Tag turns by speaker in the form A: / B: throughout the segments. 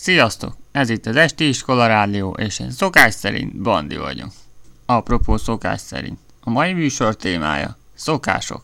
A: Sziasztok! Ez itt az Esti Iskola Rádió, és én szokás szerint Bandi vagyok. Apropó szokás szerint. A mai műsor témája szokások.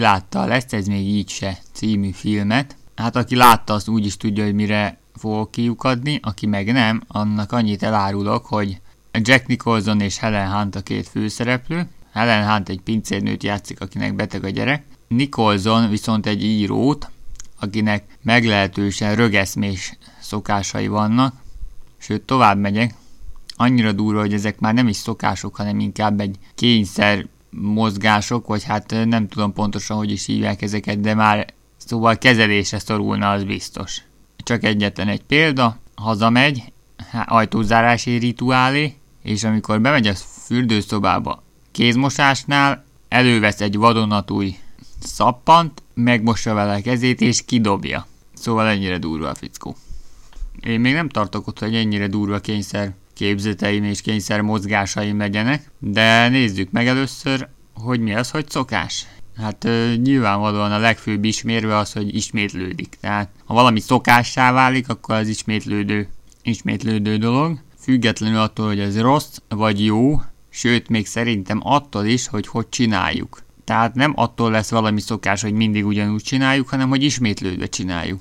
A: Nem tudom, ki látta Lesz ez még így se című filmet. Hát aki látta, az úgy is tudja, hogy mire fogok kiukadni, aki meg nem, annak annyit elárulok, hogy Jack Nicholson és Helen Hunt a két főszereplő. Helen Hunt egy pincérnőt játszik, akinek beteg a gyerek. Nicholson viszont egy írót, akinek meglehetősen rögeszmés szokásai vannak. Sőt, tovább megyek, annyira durva, hogy ezek már nem is szokások, hanem inkább egy kényszer mozgások, vagy hát nem tudom pontosan, hogy is hívják ezeket, de már szóval kezelésre szorulna, az biztos. Csak egyetlen egy példa, hazamegy, ajtózárási rituálé, és amikor bemegy a fürdőszobába kézmosásnál, elővesz egy vadonatúj szappant, megmossa vele a kezét, és kidobja. Szóval ennyire durva a fickó. Én még nem tartok ott, hogy ennyire durva kényszer képzeteim és kényszer mozgásaim legyenek, de nézzük meg először, hogy mi az, hogy szokás. Hát ö, nyilvánvalóan a legfőbb ismérve az, hogy ismétlődik. Tehát ha valami szokássá válik, akkor az ismétlődő, ismétlődő dolog. Függetlenül attól, hogy ez rossz vagy jó, sőt még szerintem attól is, hogy hogy csináljuk. Tehát nem attól lesz valami szokás, hogy mindig ugyanúgy csináljuk, hanem hogy ismétlődve csináljuk.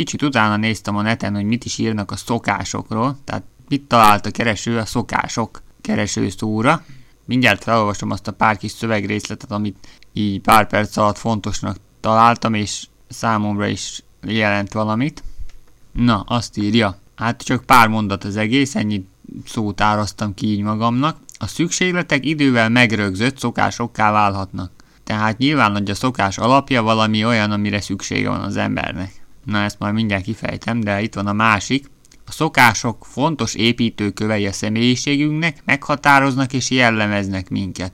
B: Kicsit utána néztem a neten, hogy mit is írnak a szokásokról, tehát mit talált a kereső a szokások keresőszóra. Mindjárt felolvasom azt a pár kis szövegrészletet, amit így pár perc alatt fontosnak találtam, és számomra is jelent valamit. Na, azt írja. Hát csak pár mondat az egész, ennyit szót árasztam ki így magamnak. A szükségletek idővel megrögzött szokásokká válhatnak. Tehát nyilván, hogy a szokás alapja valami olyan, amire szüksége van az embernek. Na ezt majd mindjárt kifejtem, de itt van a másik. A szokások fontos építőkövei a személyiségünknek, meghatároznak és jellemeznek minket.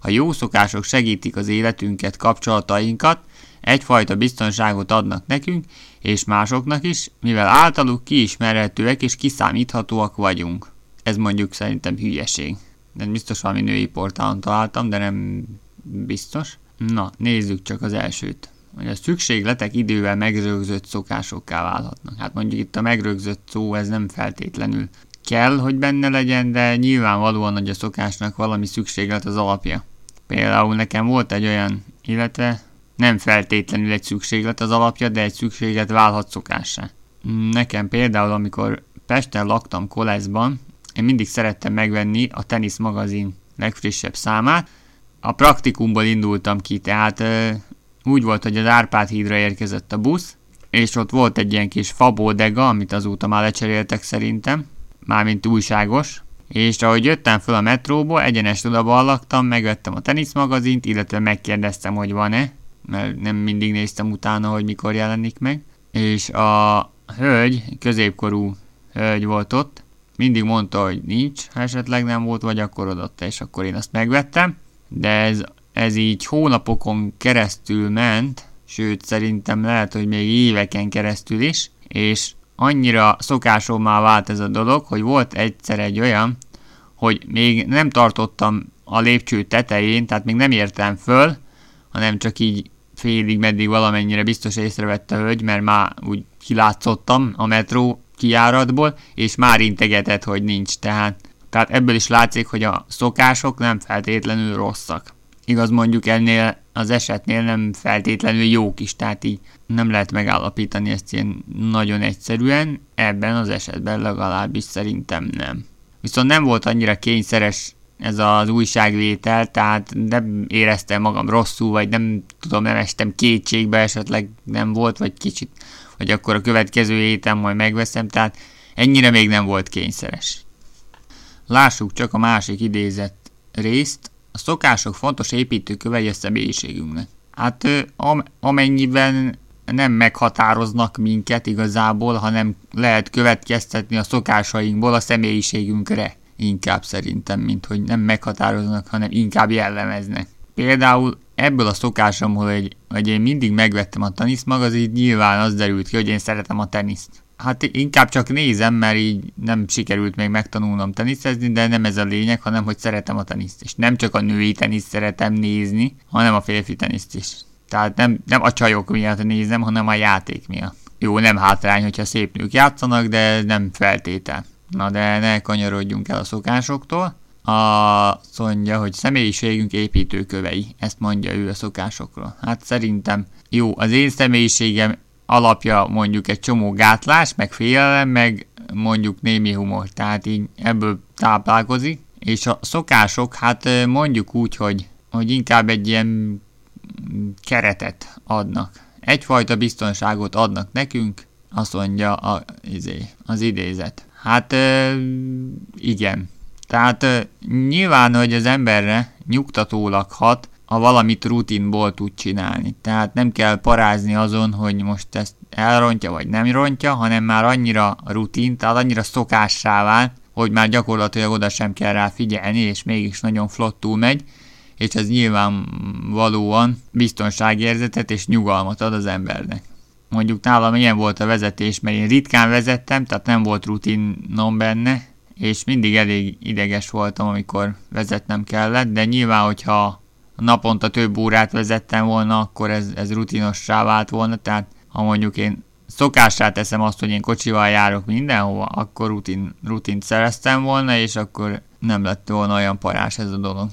B: A jó szokások segítik az életünket, kapcsolatainkat, egyfajta biztonságot adnak nekünk és másoknak is, mivel általuk kiismerhetőek és kiszámíthatóak vagyunk. Ez mondjuk szerintem hülyeség. De biztos valami női portálon találtam, de nem biztos. Na, nézzük csak az elsőt. Hogy a szükségletek idővel megrögzött szokásokká válhatnak. Hát mondjuk itt a megrögzött szó, ez nem feltétlenül kell, hogy benne legyen, de nyilvánvalóan, hogy a szokásnak valami szükséglet az alapja. Például nekem volt egy olyan, illetve nem feltétlenül egy szükséglet az alapja, de egy szükséglet válhat szokássá. Nekem például, amikor Pesten laktam Koleszban, én mindig szerettem megvenni a Tenisz magazin legfrissebb számát. A praktikumból indultam ki, tehát úgy volt, hogy az Árpád hídra érkezett a busz, és ott volt egy ilyen kis fabódega, amit azóta már lecseréltek szerintem, mármint újságos, és ahogy jöttem fel a metróból, egyenes oda laktam, megvettem a teniszmagazint, illetve megkérdeztem, hogy van-e, mert nem mindig néztem utána, hogy mikor jelenik meg, és a hölgy, középkorú hölgy volt ott, mindig mondta, hogy nincs, ha esetleg nem volt, vagy akkor adott, és akkor én azt megvettem, de ez, ez így hónapokon keresztül ment, sőt szerintem lehet, hogy még éveken keresztül is, és annyira szokásommá vált ez a dolog, hogy volt egyszer egy olyan, hogy még nem tartottam a lépcső tetején, tehát még nem értem föl, hanem csak így félig meddig valamennyire biztos észrevette a hölgy, mert már úgy kilátszottam a metró kiáratból, és már integetett, hogy nincs. Tehát, tehát ebből is látszik, hogy a szokások nem feltétlenül rosszak. Igaz, mondjuk ennél az esetnél nem feltétlenül jók is, tehát így nem lehet megállapítani ezt ilyen nagyon egyszerűen, ebben az esetben legalábbis szerintem nem. Viszont nem volt annyira kényszeres ez az újságvétel, tehát nem éreztem magam rosszul, vagy nem tudom, nem estem kétségbe, esetleg nem volt, vagy kicsit, vagy akkor a következő héten majd megveszem, tehát ennyire még nem volt kényszeres. Lássuk csak a másik idézett részt. A szokások fontos építőkövei a személyiségünknek. Hát am- amennyiben nem meghatároznak minket igazából, hanem lehet következtetni a szokásainkból a személyiségünkre inkább szerintem, mint hogy nem meghatároznak, hanem inkább jellemeznek. Például ebből a szokásomból, hogy, hogy én mindig megvettem a tenisz magazint, nyilván az derült ki, hogy én szeretem a teniszt. Hát inkább csak nézem, mert így nem sikerült még megtanulnom teniszezni, de nem ez a lényeg, hanem hogy szeretem a teniszt. És nem csak a női teniszt szeretem nézni, hanem a férfi teniszt is. Tehát nem, nem a csajok miatt nézem, hanem a játék miatt. Jó, nem hátrány, hogyha szép nők játszanak, de nem feltétel. Na de ne kanyarodjunk el a szokásoktól. Azt mondja, hogy személyiségünk építőkövei. Ezt mondja ő a szokásokról. Hát szerintem jó, az én személyiségem alapja mondjuk egy csomó gátlás, meg félelem, meg mondjuk némi humor. Tehát így ebből táplálkozik. És a szokások, hát mondjuk úgy, hogy, hogy inkább egy ilyen keretet adnak. Egyfajta biztonságot adnak nekünk, azt mondja a, izé, az idézet. Hát igen. Tehát nyilván, hogy az emberre nyugtatólag hat, ha valamit rutinból tud csinálni. Tehát nem kell parázni azon, hogy most ezt elrontja vagy nem rontja, hanem már annyira rutin, tehát annyira szokássá vált, hogy már gyakorlatilag oda sem kell rá figyelni, és mégis nagyon flottul megy, és ez nyilvánvalóan biztonságérzetet és nyugalmat ad az embernek mondjuk nálam ilyen volt a vezetés, mert én ritkán vezettem, tehát nem volt rutinom benne, és mindig elég ideges voltam, amikor vezetnem kellett, de nyilván, hogyha naponta több órát vezettem volna, akkor ez, ez rutinossá vált volna, tehát ha mondjuk én szokássá teszem azt, hogy én kocsival járok mindenhova, akkor rutin, rutint szereztem volna, és akkor nem lett volna olyan parás ez a dolog.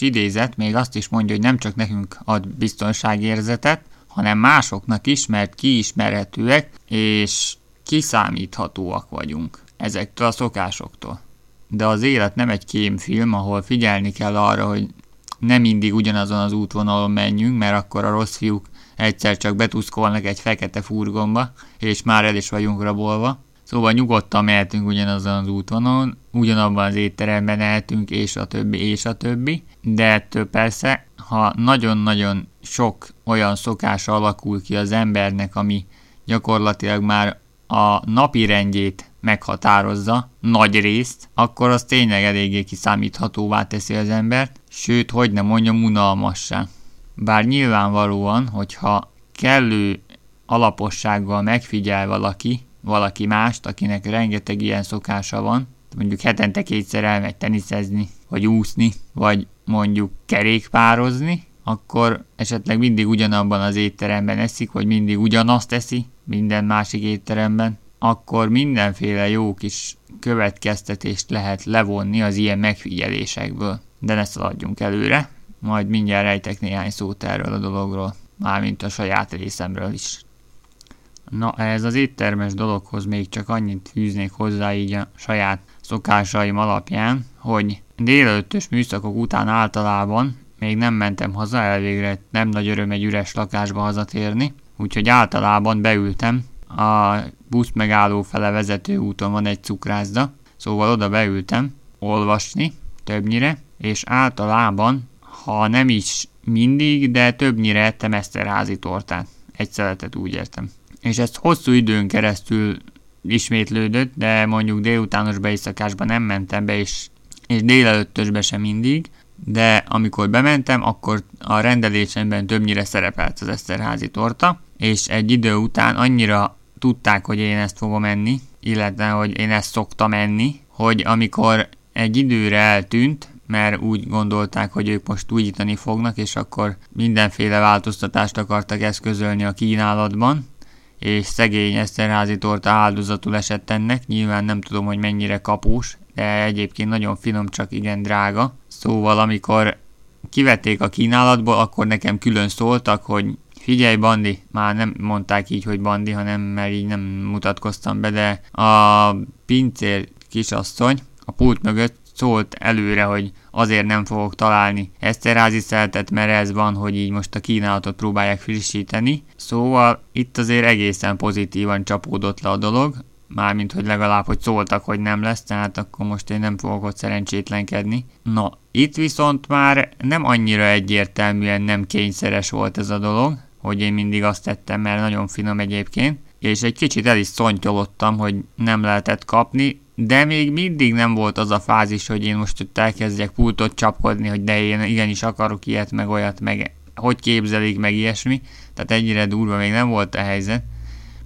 B: Kis idézet még azt is mondja, hogy nem csak nekünk ad biztonságérzetet, hanem másoknak is, mert kiismerhetőek és kiszámíthatóak vagyunk ezektől a szokásoktól. De az élet nem egy kémfilm, ahol figyelni kell arra, hogy nem mindig ugyanazon az útvonalon menjünk, mert akkor a rossz fiúk egyszer csak betuszkolnak egy fekete furgonba, és már el is vagyunk rabolva. Szóval nyugodtan mehetünk ugyanazon az útvonalon, ugyanabban az étteremben ehetünk, és a többi, és a többi. De ettől persze, ha nagyon-nagyon sok olyan szokása alakul ki az embernek, ami gyakorlatilag már a napi rendjét meghatározza nagy részt, akkor az tényleg eléggé kiszámíthatóvá teszi az embert, sőt, hogy nem mondjam, unalmassá. Bár nyilvánvalóan, hogyha kellő alapossággal megfigyel valaki, valaki mást, akinek rengeteg ilyen szokása van, mondjuk hetente kétszer elmegy teniszezni, vagy úszni, vagy mondjuk kerékpározni, akkor esetleg mindig ugyanabban az étteremben eszik, vagy mindig ugyanazt teszi minden másik étteremben, akkor mindenféle jó kis következtetést lehet levonni az ilyen megfigyelésekből. De ne szaladjunk előre, majd mindjárt rejtek néhány szót erről a dologról, mármint a saját részemről is. Na, ez az éttermes dologhoz még csak annyit fűznék hozzá így a saját szokásaim alapján, hogy délelőttös műszakok után általában még nem mentem haza, elvégre nem nagy öröm egy üres lakásba hazatérni, úgyhogy általában beültem, a busz megálló fele vezető úton van egy cukrászda, szóval oda beültem olvasni többnyire, és általában, ha nem is mindig, de többnyire ettem Eszterházi tortát. Egy szeletet úgy értem. És ez hosszú időn keresztül ismétlődött, de mondjuk délutános beiszakásban nem mentem be, és, és délelőttösbe sem mindig, de amikor bementem, akkor a rendelésemben többnyire szerepelt az Eszterházi torta, és egy idő után annyira tudták, hogy én ezt fogom enni, illetve hogy én ezt szoktam enni, hogy amikor egy időre eltűnt, mert úgy gondolták, hogy ők most újítani fognak, és akkor mindenféle változtatást akartak eszközölni a kínálatban, és szegény Eszterházi torta áldozatul esett ennek, nyilván nem tudom, hogy mennyire kapós, de egyébként nagyon finom, csak igen drága. Szóval amikor kivették a kínálatból, akkor nekem külön szóltak, hogy figyelj Bandi, már nem mondták így, hogy Bandi, hanem mert így nem mutatkoztam be, de a pincér kisasszony a pult mögött szólt előre, hogy azért nem fogok találni Eszterházi szeltet, mert ez van, hogy így most a kínálatot próbálják frissíteni. Szóval itt azért egészen pozitívan csapódott le a dolog, mármint hogy legalább, hogy szóltak, hogy nem lesz, tehát akkor most én nem fogok ott szerencsétlenkedni. Na, itt viszont már nem annyira egyértelműen nem kényszeres volt ez a dolog, hogy én mindig azt tettem, mert nagyon finom egyébként, és egy kicsit el is szontyolottam, hogy nem lehetett kapni, de még mindig nem volt az a fázis, hogy én most ott elkezdjek pultot csapkodni, hogy de én igenis akarok ilyet, meg olyat, meg hogy képzelik, meg ilyesmi. Tehát ennyire durva még nem volt a helyzet,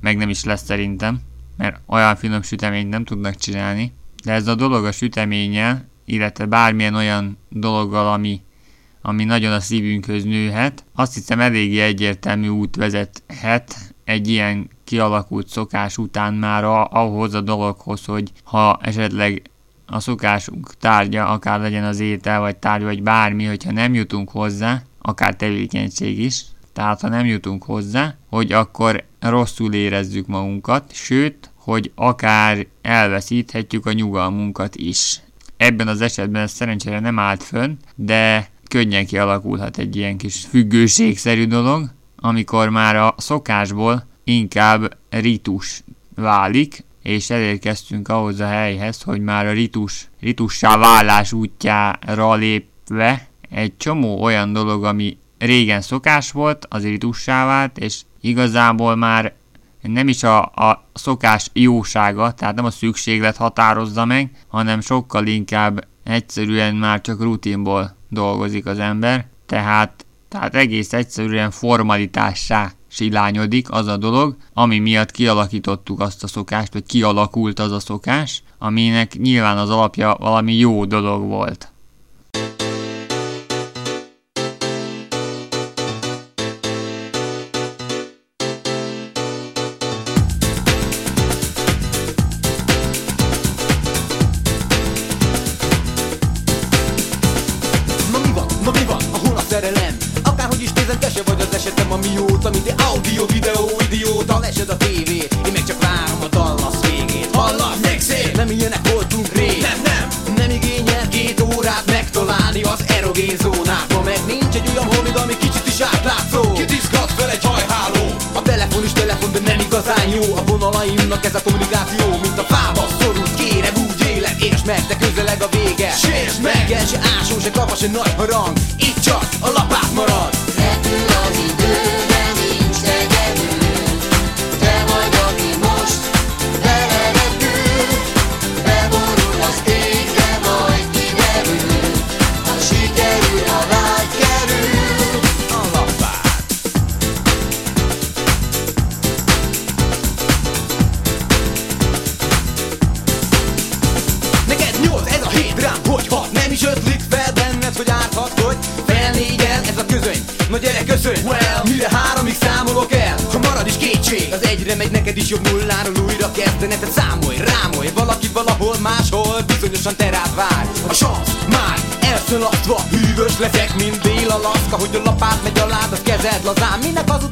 B: meg nem is lesz szerintem, mert olyan finom süteményt nem tudnak csinálni. De ez a dolog a süteménnyel, illetve bármilyen olyan dologgal, ami, ami nagyon a szívünkhöz nőhet, azt hiszem eléggé egyértelmű út vezethet egy ilyen kialakult szokás után már a, ahhoz a dologhoz, hogy ha esetleg a szokásunk tárgya, akár legyen az étel, vagy tárgy, vagy bármi, hogyha nem jutunk hozzá, akár tevékenység is, tehát ha nem jutunk hozzá, hogy akkor rosszul érezzük magunkat, sőt, hogy akár elveszíthetjük a nyugalmunkat is. Ebben az esetben ez szerencsére nem állt fönn, de könnyen kialakulhat egy ilyen kis függőségszerű dolog, amikor már a szokásból inkább ritus válik, és elérkeztünk ahhoz a helyhez, hogy már a ritus, ritussá válás útjára lépve egy csomó olyan dolog, ami régen szokás volt, az ritussá vált, és igazából már nem is a, a szokás jósága, tehát nem a szükséglet határozza meg, hanem sokkal inkább egyszerűen már csak rutinból dolgozik az ember, tehát, tehát egész egyszerűen formalitássá silányodik az a dolog, ami miatt kialakítottuk azt a szokást, vagy kialakult az a szokás, aminek nyilván az alapja valami jó dolog volt.
C: Máshol Bizonyosan te rád vár A sansz már elszaladva Hűvös leszek, mint Dél-Alaszka Hogy a lapát megy alád, az kezed lazán. Minek az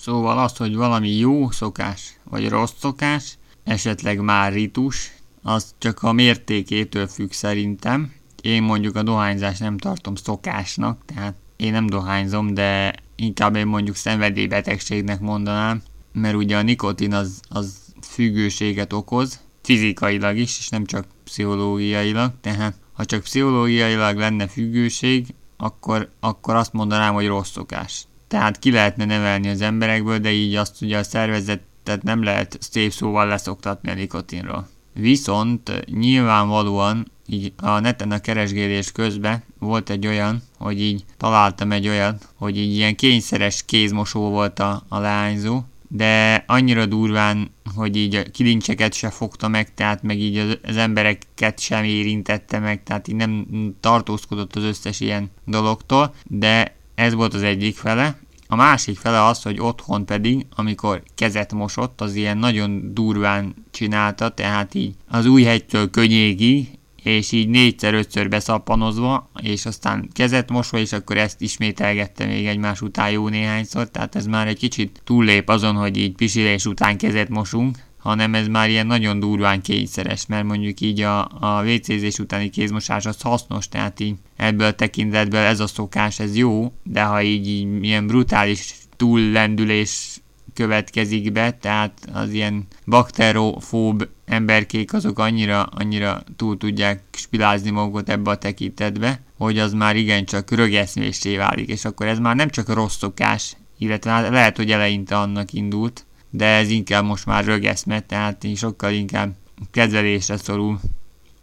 B: Szóval az, hogy valami jó szokás, vagy rossz szokás, esetleg már ritus, az csak a mértékétől függ szerintem. Én mondjuk a dohányzást nem tartom szokásnak, tehát én nem dohányzom, de inkább én mondjuk szenvedélybetegségnek mondanám, mert ugye a nikotin az, az függőséget okoz, fizikailag is, és nem csak pszichológiailag, tehát ha csak pszichológiailag lenne függőség, akkor, akkor azt mondanám, hogy rossz szokás. Tehát ki lehetne nevelni az emberekből, de így azt ugye a szervezetet nem lehet szép szóval leszoktatni a nikotinról. Viszont nyilvánvalóan így a neten a keresgélés közben volt egy olyan, hogy így találtam egy olyat, hogy így ilyen kényszeres kézmosó volt a, a leányzó, de annyira durván, hogy így a kilincseket se fogta meg, tehát meg így az, az embereket sem érintette meg, tehát így nem tartózkodott az összes ilyen dologtól, de ez volt az egyik fele. A másik fele az, hogy otthon pedig, amikor kezet mosott, az ilyen nagyon durván csinálta, tehát így az új hegytől könnyégi, és így négyszer-ötször beszappanozva, és aztán kezet mosva, és akkor ezt ismételgette még egymás után jó néhányszor, tehát ez már egy kicsit túllép azon, hogy így pisilés után kezet mosunk, hanem ez már ilyen nagyon durván kényszeres, mert mondjuk így a, a WC-zés utáni kézmosás az hasznos, tehát így ebből a tekintetből ez a szokás, ez jó, de ha így, így ilyen brutális túllendülés következik be, tehát az ilyen bakterofób emberkék azok annyira, annyira túl tudják spilázni magukat ebbe a tekintetbe, hogy az már igencsak rögeszmésé válik, és akkor ez már nem csak rossz szokás, illetve hát lehet, hogy eleinte annak indult, de ez inkább most már rögeszme, tehát sokkal inkább kezelésre szorul,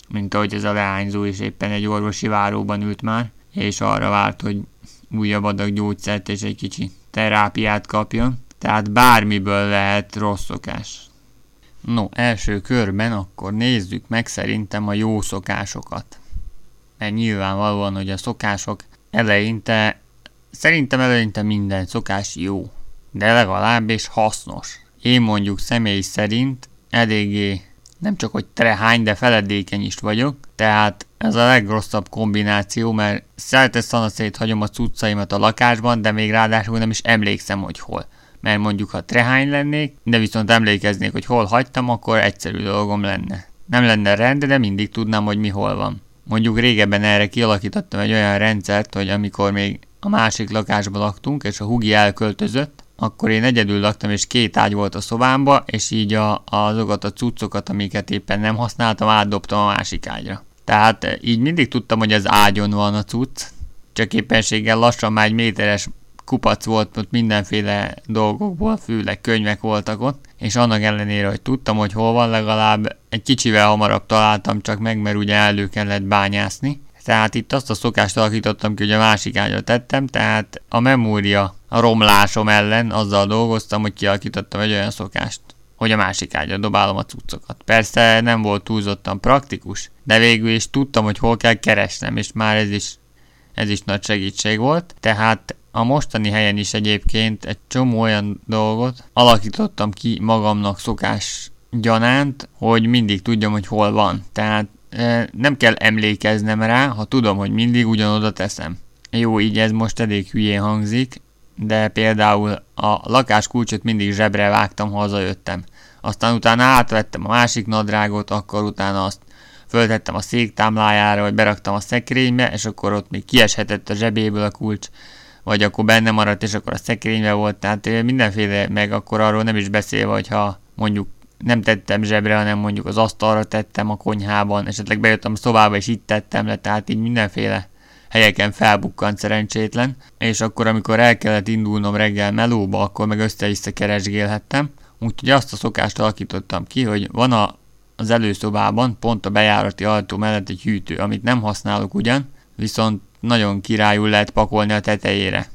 B: mint ahogy ez a leányzó is éppen egy orvosi váróban ült már, és arra várt, hogy újabb adag gyógyszert és egy kicsi terápiát kapjon. Tehát bármiből lehet rossz szokás. No, első körben akkor nézzük meg szerintem a jó szokásokat. Mert nyilvánvalóan, hogy a szokások eleinte, szerintem eleinte minden szokás jó, de legalább és hasznos. Én mondjuk személy szerint eléggé nem csak hogy trehány, de feledékeny is vagyok, tehát ez a legrosszabb kombináció, mert szerte szanaszét hagyom a cuccaimat a lakásban, de még ráadásul nem is emlékszem, hogy hol. Mert mondjuk, ha trehány lennék, de viszont emlékeznék, hogy hol hagytam, akkor egyszerű dolgom lenne. Nem lenne rend, de mindig tudnám, hogy mi hol van. Mondjuk régebben erre kialakítottam egy olyan rendszert, hogy amikor még a másik lakásban laktunk, és a hugi elköltözött, akkor én egyedül laktam, és két ágy volt a szobámba, és így a, azokat a cuccokat, amiket éppen nem használtam, átdobtam a másik ágyra. Tehát eh, így mindig tudtam, hogy az ágyon van a cucc, csak éppenséggel lassan már egy méteres kupac volt ott mindenféle dolgokból, főleg könyvek voltak ott, és annak ellenére, hogy tudtam, hogy hol van, legalább egy kicsivel hamarabb találtam csak meg, mert ugye elő kellett bányászni. Tehát itt azt a szokást alakítottam ki, hogy a másik ágyra tettem, tehát a memória a romlásom ellen azzal dolgoztam, hogy kialakítottam egy olyan szokást, hogy a másik ágyra dobálom a cuccokat. Persze nem volt túlzottan praktikus, de végül is tudtam, hogy hol kell keresnem, és már ez is, ez is nagy segítség volt. Tehát a mostani helyen is egyébként egy csomó olyan dolgot alakítottam ki magamnak szokás gyanánt, hogy mindig tudjam, hogy hol van. Tehát nem kell emlékeznem rá, ha tudom, hogy mindig ugyanoda teszem. Jó, így ez most elég hülyén hangzik, de például a lakáskulcsot mindig zsebre vágtam, ha hazajöttem. Aztán utána átvettem a másik nadrágot, akkor utána azt föltettem a széktámlájára, vagy beraktam a szekrénybe, és akkor ott még kieshetett a zsebéből a kulcs, vagy akkor benne maradt, és akkor a szekrénybe volt, tehát mindenféle, meg akkor arról nem is beszélve, hogyha mondjuk nem tettem zsebre, hanem mondjuk az asztalra tettem a konyhában, esetleg bejöttem a szobába, és itt tettem le, tehát így mindenféle helyeken felbukkant szerencsétlen, és akkor, amikor el kellett indulnom reggel melóba, akkor meg össze-vissza keresgélhettem, úgyhogy azt a szokást alakítottam ki, hogy van a, az előszobában, pont a bejárati ajtó mellett egy hűtő, amit nem használok ugyan, viszont nagyon királyul lehet pakolni a tetejére.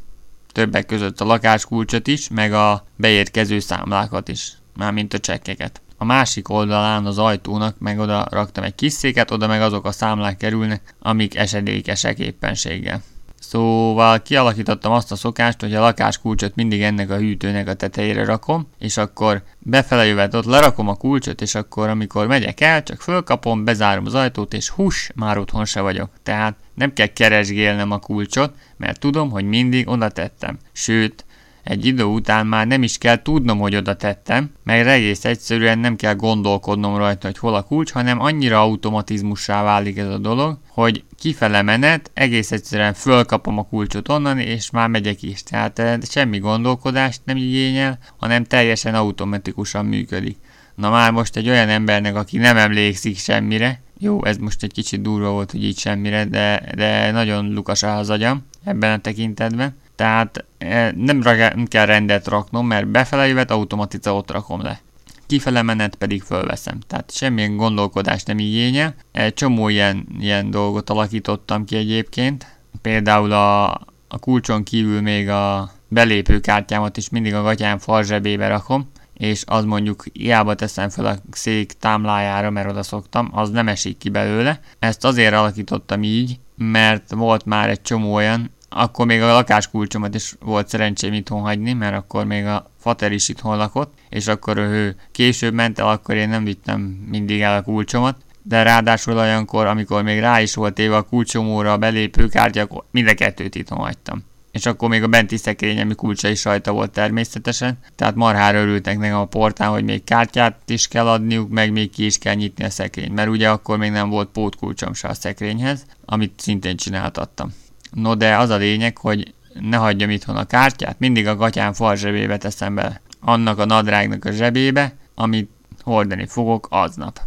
B: Többek között a lakáskulcsot is, meg a beérkező számlákat is, mármint a csekkeket. A másik oldalán az ajtónak meg oda raktam egy kis széket, oda meg azok a számlák kerülnek, amik esedékesek éppenséggel. Szóval kialakítottam azt a szokást, hogy a lakáskulcsot mindig ennek a hűtőnek a tetejére rakom, és akkor befele jövet ott lerakom a kulcsot, és akkor amikor megyek el, csak fölkapom, bezárom az ajtót, és hús, már otthon se vagyok. Tehát nem kell keresgélnem a kulcsot, mert tudom, hogy mindig oda tettem. Sőt, egy idő után már nem is kell tudnom, hogy oda tettem, mert egész egyszerűen nem kell gondolkodnom rajta, hogy hol a kulcs, hanem annyira automatizmussá válik ez a dolog, hogy kifele menet, egész egyszerűen fölkapom a kulcsot onnan, és már megyek is. Tehát eh, semmi gondolkodást nem igényel, hanem teljesen automatikusan működik. Na már most egy olyan embernek, aki nem emlékszik semmire, jó, ez most egy kicsit durva volt, hogy így semmire, de, de nagyon lukas az agyam ebben a tekintetben. Tehát e, nem, kell rendet raknom, mert befele jövet automatiza ott rakom le. Kifele menet pedig fölveszem. Tehát semmilyen gondolkodást nem igényel. Egy csomó ilyen, ilyen dolgot alakítottam ki egyébként. Például a, a kulcson kívül még a belépőkártyámat is mindig a gatyám farzsebébe rakom, és az mondjuk hiába teszem fel a szék támlájára, mert oda szoktam, az nem esik ki belőle. Ezt azért alakítottam így, mert volt már egy csomó olyan, akkor még a lakáskulcsomat is volt szerencsém itthon hagyni, mert akkor még a fater is itthon lakott, és akkor ő később ment el, akkor én nem vittem mindig el a kulcsomat, de ráadásul olyankor, amikor még rá is volt éve a kulcsomóra a belépőkártya, akkor mind a kettőt itthon hagytam. És akkor még a benti szekrény, ami kulcsa is rajta volt természetesen, tehát marhára örültek nekem a portán, hogy még kártyát is kell adniuk, meg még ki is kell nyitni a szekrényt, mert ugye akkor még nem volt pótkulcsom se a szekrényhez, amit szintén csináltattam. No de az a lényeg, hogy ne hagyjam itthon a kártyát, mindig a gatyám fal zsebébe teszem bele. Annak a nadrágnak a zsebébe, amit hordani fogok aznap.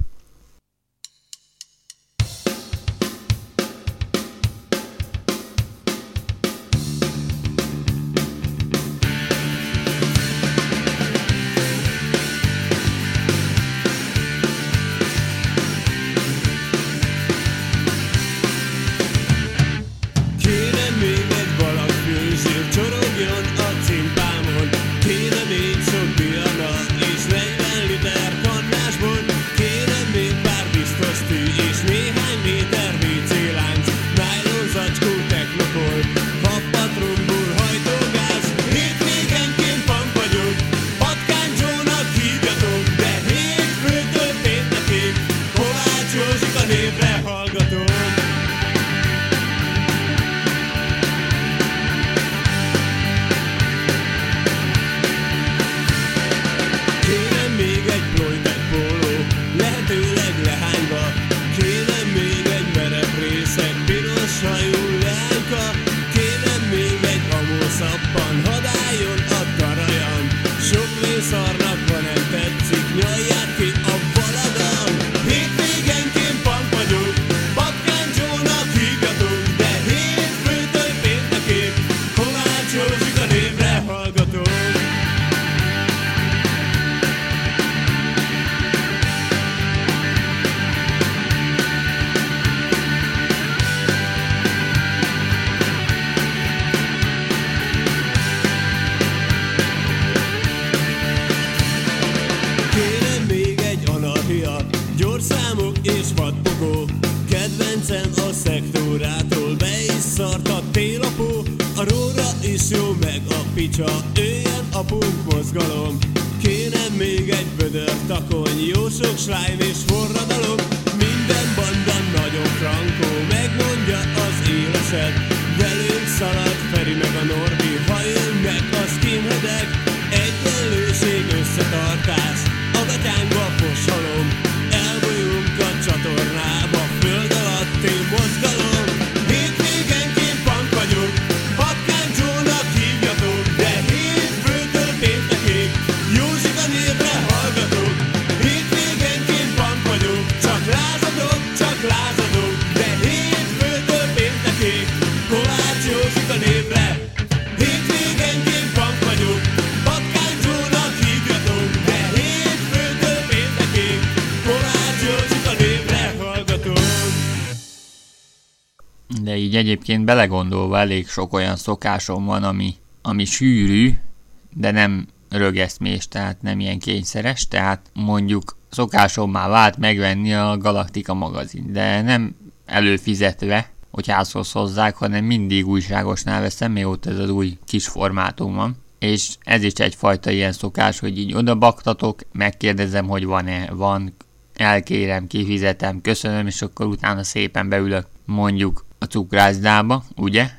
B: Egyébként belegondolva elég sok olyan szokásom van, ami, ami sűrű, de nem rögeszmés, tehát nem ilyen kényszeres, tehát mondjuk szokásommá vált megvenni a Galaktika magazin, de nem előfizetve, hogy házhoz hozzák, hanem mindig újságosnál veszem, mióta ez az új kis formátum van. És ez is egyfajta ilyen szokás, hogy így oda baktatok, megkérdezem, hogy van-e, van, elkérem, kifizetem, köszönöm, és akkor utána szépen beülök mondjuk a cukrászdába, ugye?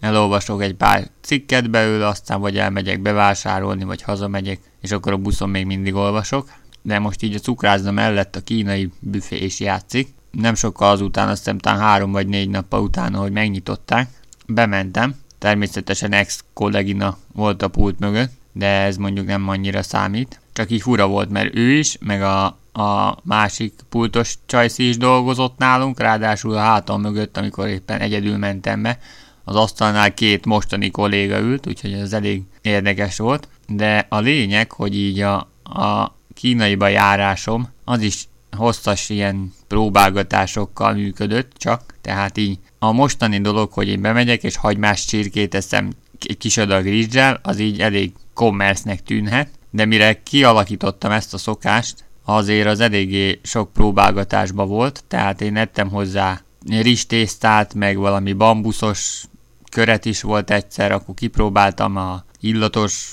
B: Elolvasok egy pár cikket belőle, aztán vagy elmegyek bevásárolni, vagy hazamegyek, és akkor a buszon még mindig olvasok. De most így a cukrászda mellett a kínai büfé is játszik. Nem sokkal azután, azt hiszem talán három vagy négy nappal utána, hogy megnyitották, bementem. Természetesen ex-kollégina volt a pult mögött, de ez mondjuk nem annyira számít. Csak így fura volt, mert ő is, meg a, a másik pultos csajszi is dolgozott nálunk, ráadásul a hátam mögött, amikor éppen egyedül mentem be, az asztalnál két mostani kolléga ült, úgyhogy ez elég érdekes volt. De a lényeg, hogy így a, a kínaiba járásom, az is hosszas ilyen próbálgatásokkal működött csak, tehát így a mostani dolog, hogy én bemegyek és hagymás csirkét eszem egy kis adag rizssel, az így elég commerce-nek tűnhet, de mire kialakítottam ezt a szokást, azért az eléggé sok próbálgatásba volt, tehát én ettem hozzá rizstésztát, meg valami bambuszos köret is volt egyszer, akkor kipróbáltam a illatos,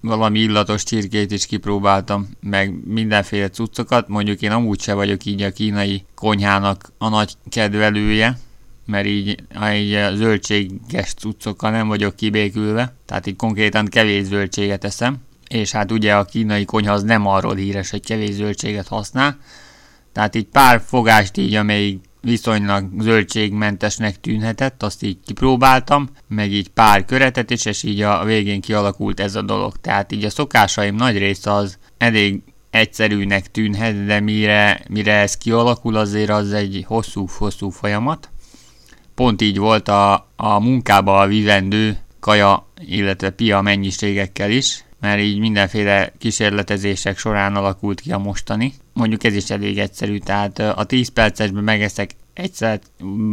B: valami illatos csirkét is kipróbáltam, meg mindenféle cuccokat. Mondjuk én amúgy se vagyok így a kínai konyhának a nagy kedvelője, mert így, így a zöldséges cuccokkal nem vagyok kibékülve, tehát így konkrétan kevés zöldséget eszem, és hát ugye a kínai konyha az nem arról híres, hogy kevés zöldséget használ, tehát így pár fogást így, amelyik viszonylag zöldségmentesnek tűnhetett, azt így kipróbáltam, meg így pár köretet is, és így a végén kialakult ez a dolog. Tehát így a szokásaim nagy része az elég egyszerűnek tűnhet, de mire, mire ez kialakul, azért az egy hosszú-hosszú folyamat. Pont így volt a, a munkába a vivendő kaja, illetve pia mennyiségekkel is, mert így mindenféle kísérletezések során alakult ki a mostani. Mondjuk ez is elég egyszerű, tehát a 10 percesben megeszek egyszer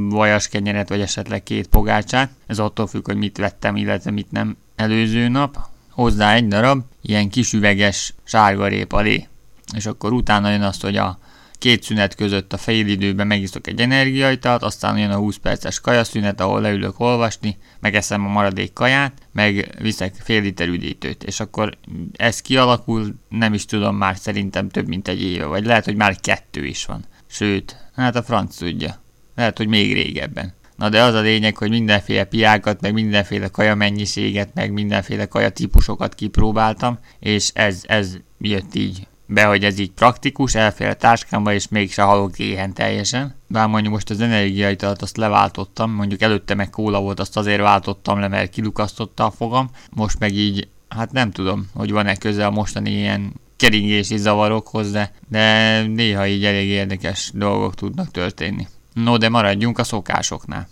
B: vajas kenyeret, vagy esetleg két pogácsát. Ez attól függ, hogy mit vettem, illetve mit nem előző nap. Hozzá egy darab ilyen kis üveges sárgarépa lé. És akkor utána jön azt, hogy a két szünet között a fél időben megiszok egy energiaitalt, aztán jön a 20 perces kajaszünet, ahol leülök olvasni, megeszem a maradék kaját, meg viszek fél liter üdítőt, és akkor ez kialakul, nem is tudom már szerintem több mint egy éve, vagy lehet, hogy már kettő is van. Sőt, hát a franc tudja. Lehet, hogy még régebben. Na de az a lényeg, hogy mindenféle piákat, meg mindenféle kaja mennyiséget, meg mindenféle kaja típusokat kipróbáltam, és ez, ez jött így be, hogy ez így praktikus, elfér a táskámba, és mégse halok éhen teljesen. Bár mondjuk most az energiaitalat azt leváltottam, mondjuk előtte meg kóla volt, azt azért váltottam le, mert kilukasztotta a fogam. Most meg így, hát nem tudom, hogy van-e köze a mostani ilyen keringési zavarokhoz, de, de néha így elég érdekes dolgok tudnak történni. No, de maradjunk a szokásoknál.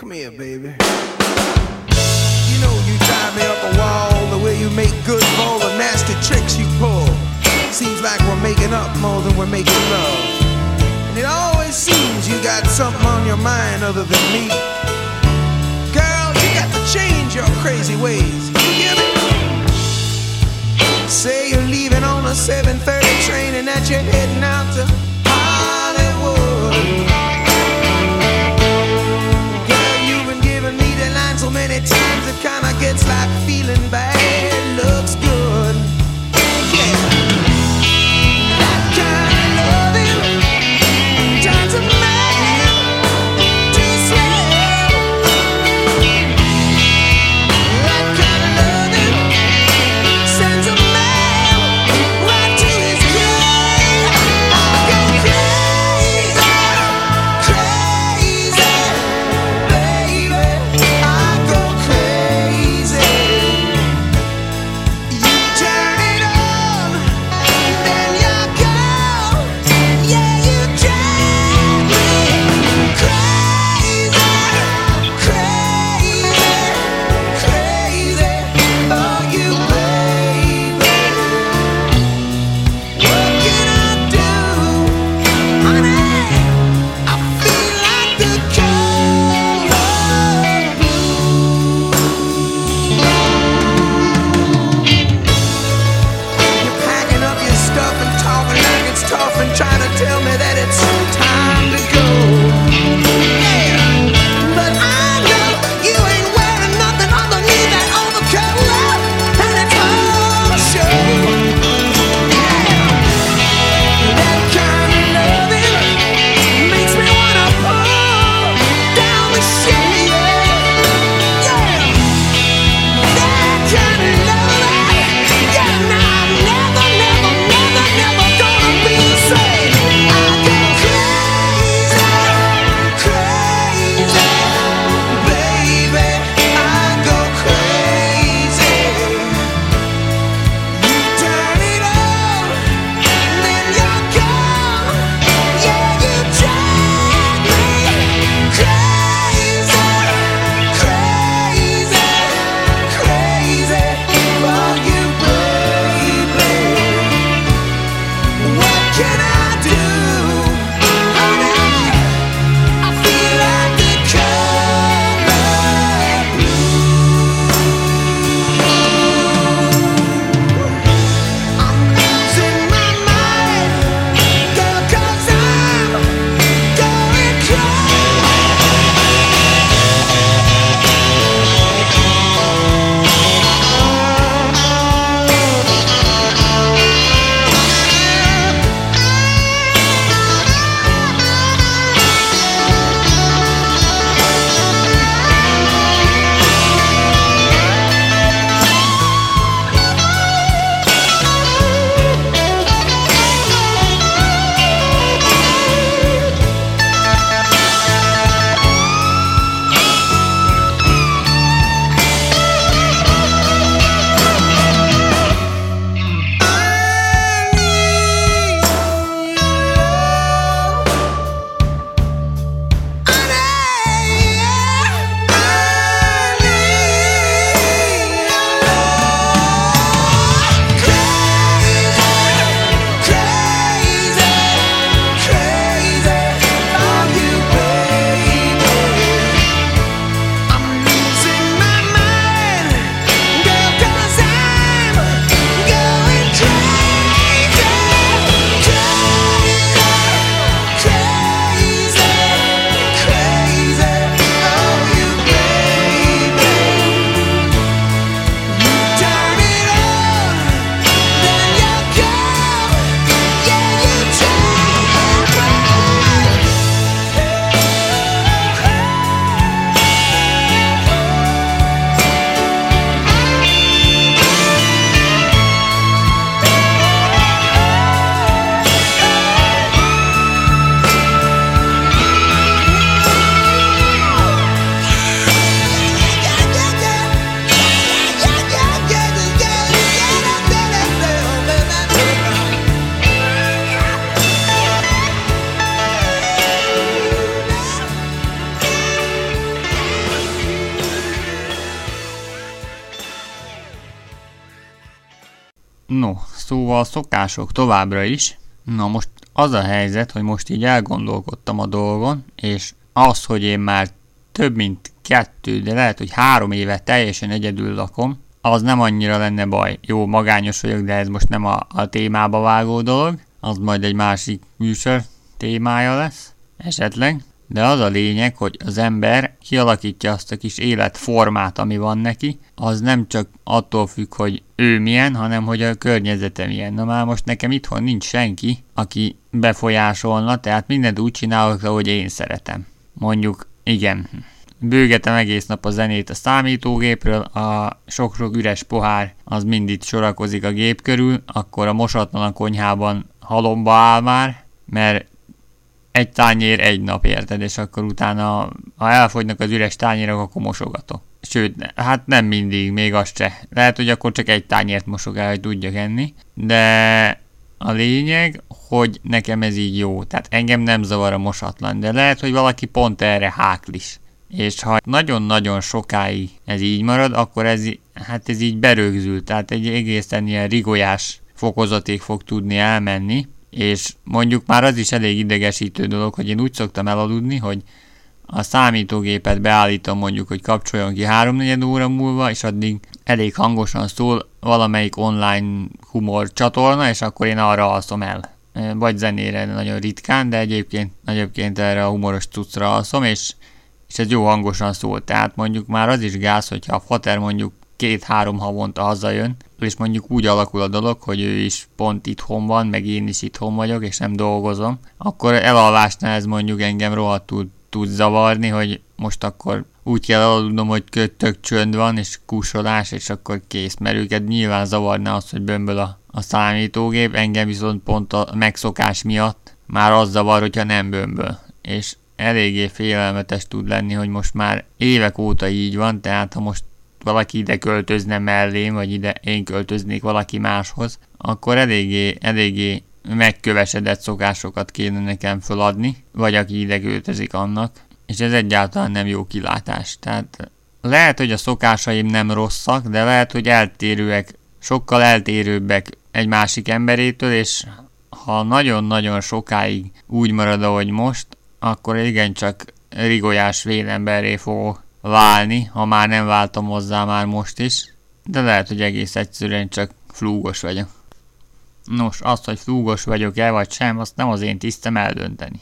D: Come here, baby. You know you drive me up a wall the way you make good for the nasty tricks you pull. Seems like we're making up more than we're making love. And it always seems you got something on your mind other than me. Girl, you got to change your crazy ways. You hear me? Say you're leaving on a 7:30 train and that you're heading out to Hollywood. Girl, you've been giving me line so many times it kinda gets like feeling bad.
B: No, szóval szokások továbbra is. Na most az a helyzet, hogy most így elgondolkodtam a dolgon, és az, hogy én már több mint kettő, de lehet, hogy három éve teljesen egyedül lakom, az nem annyira lenne baj. Jó, magányos vagyok, de ez most nem a, a témába vágó dolog, az majd egy másik műsor témája lesz, esetleg de az a lényeg, hogy az ember kialakítja azt a kis életformát, ami van neki, az nem csak attól függ, hogy ő milyen, hanem hogy a környezete milyen. Na már most nekem itthon nincs senki, aki befolyásolna, tehát mindent úgy csinálok, ahogy én szeretem. Mondjuk, igen, bőgetem egész nap a zenét a számítógépről, a sok-sok üres pohár az mind itt sorakozik a gép körül, akkor a mosatlan a konyhában halomba áll már, mert egy tányér egy nap érted, és akkor utána, ha elfogynak az üres tányérok, akkor mosogatok. Sőt, hát nem mindig, még azt se. Lehet, hogy akkor csak egy tányért mosog el, hogy tudjak enni, de a lényeg, hogy nekem ez így jó. Tehát engem nem zavar a mosatlan, de lehet, hogy valaki pont erre háklis. És ha nagyon-nagyon sokáig ez így marad, akkor ez, hát ez így berögzül, tehát egy egészen ilyen rigolyás fokozatig fog tudni elmenni, és mondjuk már az is elég idegesítő dolog, hogy én úgy szoktam elaludni, hogy a számítógépet beállítom mondjuk, hogy kapcsoljon ki 3 óra múlva, és addig elég hangosan szól valamelyik online humor csatorna, és akkor én arra alszom el. Vagy zenére nagyon ritkán, de egyébként, egyébként erre a humoros cuccra alszom, és, és ez jó hangosan szól. Tehát mondjuk már az is gáz, hogyha a fater mondjuk két-három havonta hazajön, és mondjuk úgy alakul a dolog, hogy ő is pont itthon van, meg én is itthon vagyok, és nem dolgozom, akkor elalvásnál ez mondjuk engem rohadtul tud zavarni, hogy most akkor úgy kell aludnom, hogy tök csönd van, és kussolás, és akkor kész, mert őket nyilván zavarna az, hogy bömböl a, a számítógép, engem viszont pont a megszokás miatt már az zavar, hogyha nem bömböl. És eléggé félelmetes tud lenni, hogy most már évek óta így van, tehát ha most valaki ide költözne mellém, vagy ide én költöznék valaki máshoz, akkor eléggé, eléggé megkövesedett szokásokat kéne nekem feladni, vagy aki ide költözik annak, és ez egyáltalán nem jó kilátás. Tehát lehet, hogy a szokásaim nem rosszak, de lehet, hogy eltérőek, sokkal eltérőbbek egy másik emberétől, és ha nagyon-nagyon sokáig úgy marad, ahogy most, akkor igencsak rigolyás vélemberré fogok válni, ha már nem váltam hozzá már most is, de lehet, hogy egész egyszerűen csak flúgos vagyok. Nos, azt, hogy flúgos vagyok-e vagy sem, azt nem az én tisztem eldönteni.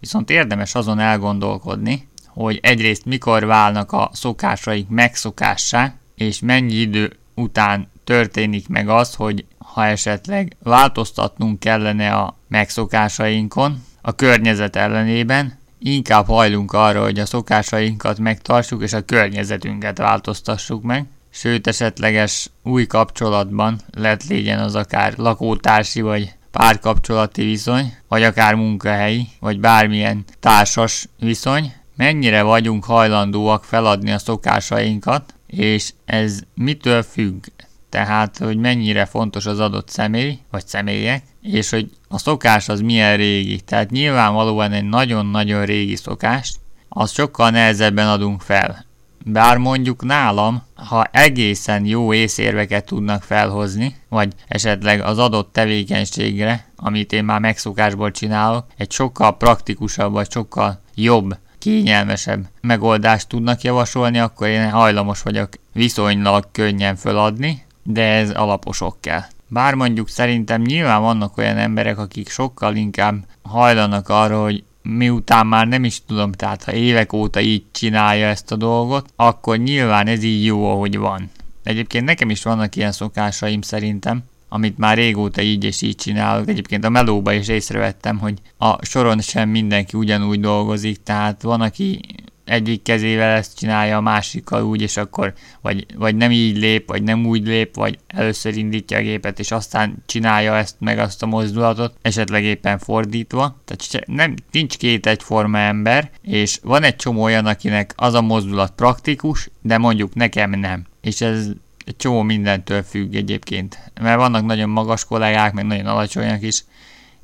B: Viszont érdemes azon elgondolkodni, hogy egyrészt mikor válnak a szokásaink megszokássá, és mennyi idő után történik meg az, hogy ha esetleg változtatnunk kellene a megszokásainkon, a környezet ellenében, inkább hajlunk arra, hogy a szokásainkat megtartsuk, és a környezetünket változtassuk meg, sőt esetleges új kapcsolatban lett legyen az akár lakótársi vagy párkapcsolati viszony, vagy akár munkahelyi, vagy bármilyen társas viszony, mennyire vagyunk hajlandóak feladni a szokásainkat, és ez mitől függ? Tehát, hogy mennyire fontos az adott személy, vagy személyek, és hogy a szokás az milyen régi. Tehát nyilvánvalóan egy nagyon-nagyon régi szokást, az sokkal nehezebben adunk fel. Bár mondjuk nálam, ha egészen jó észérveket tudnak felhozni, vagy esetleg az adott tevékenységre, amit én már megszokásból csinálok, egy sokkal praktikusabb, vagy sokkal jobb, kényelmesebb megoldást tudnak javasolni, akkor én hajlamos vagyok viszonylag könnyen föladni, de ez alaposok kell. Bár mondjuk szerintem nyilván vannak olyan emberek, akik sokkal inkább hajlanak arra, hogy miután már nem is tudom, tehát ha évek óta így csinálja ezt a dolgot, akkor nyilván ez így jó, ahogy van. Egyébként nekem is vannak ilyen szokásaim szerintem, amit már régóta így és így csinálok. Egyébként a melóba is észrevettem, hogy a soron sem mindenki ugyanúgy dolgozik, tehát van, aki egyik kezével ezt csinálja, a másikkal úgy, és akkor vagy, vagy nem így lép, vagy nem úgy lép, vagy először indítja a gépet, és aztán csinálja ezt meg azt a mozdulatot, esetleg éppen fordítva. Tehát nem, nincs két egyforma ember, és van egy csomó olyan, akinek az a mozdulat praktikus, de mondjuk nekem nem. És ez egy csomó mindentől függ egyébként. Mert vannak nagyon magas kollégák, meg nagyon alacsonyak is,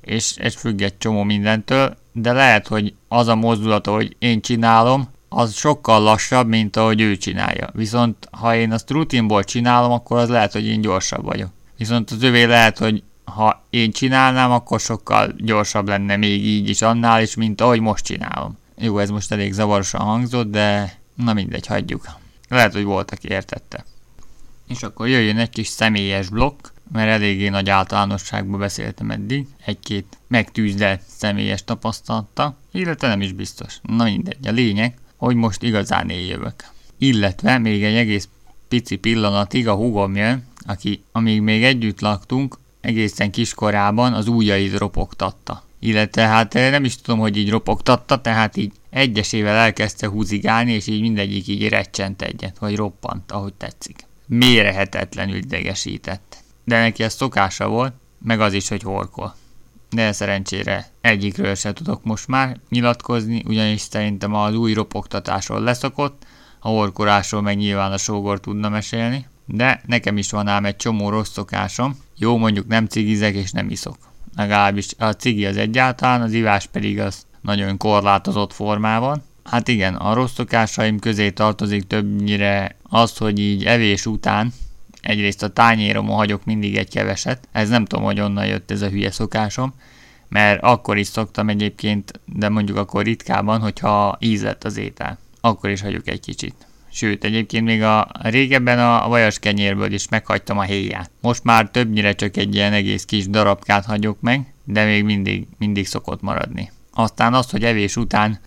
B: és ez függ egy csomó mindentől, de lehet, hogy az a mozdulat, hogy én csinálom, az sokkal lassabb, mint ahogy ő csinálja. Viszont ha én azt rutinból csinálom, akkor az lehet, hogy én gyorsabb vagyok. Viszont az övé lehet, hogy ha én csinálnám, akkor sokkal gyorsabb lenne még így is annál is, mint ahogy most csinálom. Jó, ez most elég zavarosan hangzott, de na mindegy, hagyjuk. Lehet, hogy volt, aki értette. És akkor jöjjön egy kis személyes blokk, mert eléggé nagy általánosságban beszéltem eddig, egy-két megtűzdelt személyes tapasztalata, illetve nem is biztos. Na mindegy, a lényeg, hogy most igazán éljövök. Illetve még egy egész pici pillanatig a húgom jön, aki amíg még együtt laktunk, egészen kiskorában az ujjait ropogtatta. Illetve hát eh, nem is tudom, hogy így ropogtatta, tehát így egyesével elkezdte húzigálni, és így mindegyik így recsent egyet, vagy roppant, ahogy tetszik. Mérehetetlenül idegesített. De neki ez szokása volt, meg az is, hogy horkol. De szerencsére egyikről se tudok most már nyilatkozni, ugyanis szerintem az új ropogtatásról leszokott, a horkolásról meg nyilván a sógor tudna mesélni. De nekem is van ám egy csomó rossz szokásom. Jó, mondjuk nem cigizek és nem iszok. Legalábbis a cigi az egyáltalán, az ivás pedig az nagyon korlátozott formában. Hát igen, a rossz szokásaim közé tartozik többnyire az, hogy így evés után egyrészt a tányéromon hagyok mindig egy keveset. Ez nem tudom, hogy onnan jött ez a hülye szokásom, mert akkor is szoktam egyébként, de mondjuk akkor ritkában, hogyha ízlett az étel. Akkor is hagyok egy kicsit. Sőt, egyébként még a régebben a vajas kenyérből is meghagytam a héját. Most már többnyire csak egy ilyen egész kis darabkát hagyok meg, de még mindig, mindig szokott maradni. Aztán az, hogy evés után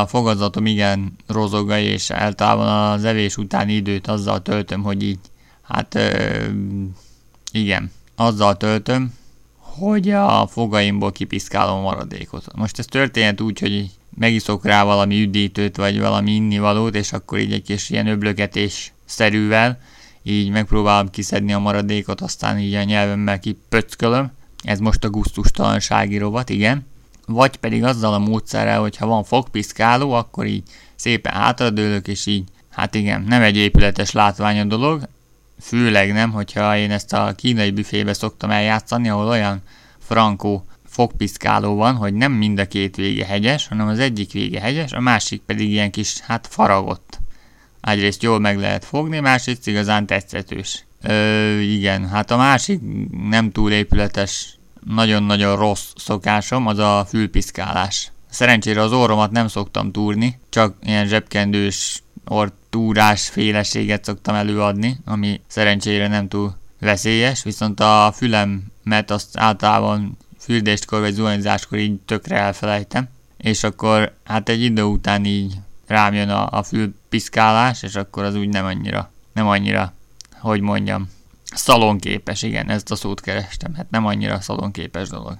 B: a fogazatom igen rozoga, és általában az evés utáni időt azzal töltöm, hogy így, hát ö, igen, azzal töltöm, hogy a fogaimból kipiszkálom a maradékot. Most ez történt úgy, hogy megiszok rá valami üdítőt, vagy valami innivalót, és akkor így egy kis ilyen öblögetés szerűvel, így megpróbálom kiszedni a maradékot, aztán így a nyelvemmel kipöckölöm. Ez most a gusztustalansági rovat, igen. Vagy pedig azzal a módszerrel, hogyha van fogpiszkáló, akkor így szépen hátradőlök, és így, hát igen, nem egy épületes látvány a dolog, főleg nem, hogyha én ezt a kínai büfébe szoktam eljátszani, ahol olyan frankó fogpiszkáló van, hogy nem mind a két vége hegyes, hanem az egyik vége hegyes, a másik pedig ilyen kis, hát faragott. Egyrészt jól meg lehet fogni, másrészt igazán tetszetős. Ö, igen, hát a másik nem túl épületes, nagyon-nagyon rossz szokásom, az a fülpiszkálás. Szerencsére az orromat nem szoktam túrni, csak ilyen zsebkendős ortúrás féleséget szoktam előadni, ami szerencsére nem túl veszélyes, viszont a fülemet azt általában fürdéskor vagy zuhanyzáskor így tökre elfelejtem, és akkor hát egy idő után így rám jön a, a fülpiszkálás, és akkor az úgy nem annyira, nem annyira, hogy mondjam, szalonképes, igen, ezt a szót kerestem, hát nem annyira szalonképes dolog.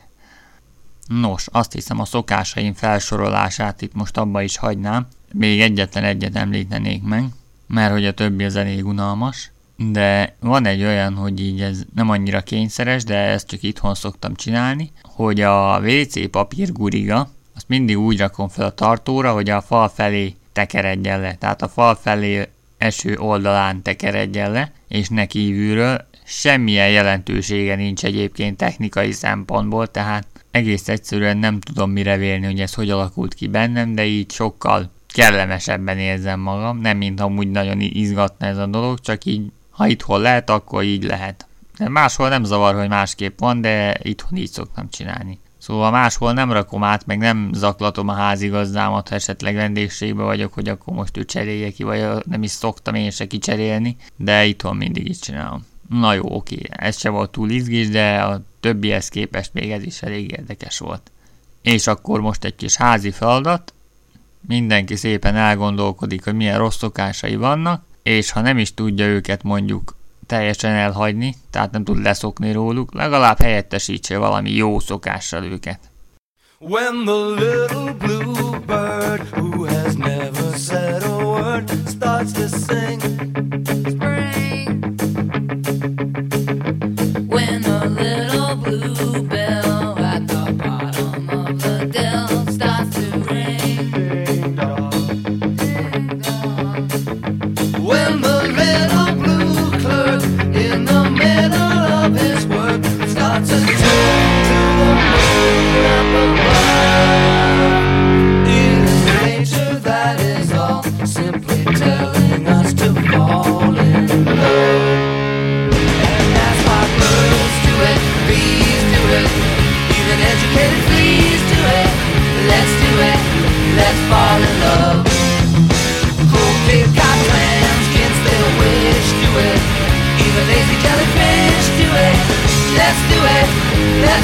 B: Nos, azt hiszem a szokásaim felsorolását itt most abba is hagynám, még egyetlen egyet említenék meg, mert hogy a többi az elég unalmas, de van egy olyan, hogy így ez nem annyira kényszeres, de ezt csak itthon szoktam csinálni, hogy a WC papír guriga, azt mindig úgy rakom fel a tartóra, hogy a fal felé tekeredjen le. Tehát a fal felé eső oldalán tekeredjen le, és ne kívülről. Semmilyen jelentősége nincs egyébként technikai szempontból, tehát egész egyszerűen nem tudom mire vélni, hogy ez hogy alakult ki bennem, de így sokkal kellemesebben érzem magam, nem mint amúgy nagyon izgatna ez a dolog, csak így, ha itthon lehet, akkor így lehet. De máshol nem zavar, hogy másképp van, de itthon így szoktam csinálni. Szóval máshol nem rakom át, meg nem zaklatom a házigazdámat, ha esetleg vendégségbe vagyok, hogy akkor most ő cserélje ki, vagy nem is szoktam én se kicserélni, de itthon mindig így csinálom. Na jó, oké, ez se volt túl izgis, de a többihez képest még ez is elég érdekes volt. És akkor most egy kis házi feladat, mindenki szépen elgondolkodik, hogy milyen rossz szokásai vannak, és ha nem is tudja őket mondjuk teljesen elhagyni, tehát nem tud leszokni róluk, legalább helyettesítse valami jó szokással őket.
C: When the little blue bird who has never said a word starts to sing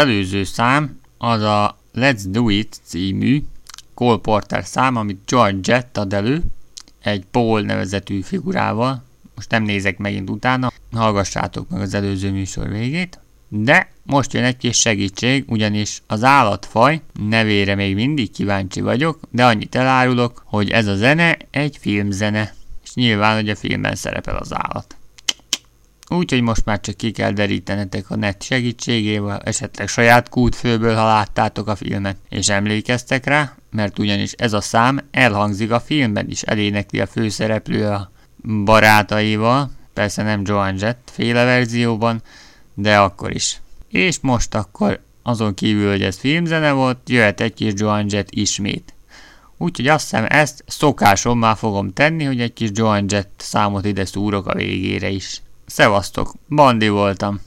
B: előző szám az a Let's Do It című Cole Porter szám, amit George Jett ad elő, egy Paul nevezetű figurával. Most nem nézek megint utána, hallgassátok meg az előző műsor végét. De most jön egy kis segítség, ugyanis az állatfaj nevére még mindig kíváncsi vagyok, de annyit elárulok, hogy ez a zene egy filmzene. És nyilván, hogy a filmben szerepel az állat. Úgyhogy most már csak ki kell derítenetek a net segítségével, esetleg saját kútfőből, ha láttátok a filmet, és emlékeztek rá, mert ugyanis ez a szám elhangzik a filmben is, elénekli a főszereplő a barátaival, persze nem Joan Jett féle verzióban, de akkor is. És most akkor azon kívül, hogy ez filmzene volt, jöhet egy kis Joan Jett ismét. Úgyhogy azt hiszem ezt szokásommal fogom tenni, hogy egy kis Joan Jett számot ide szúrok a végére is. Szevasztok, Bandi voltam.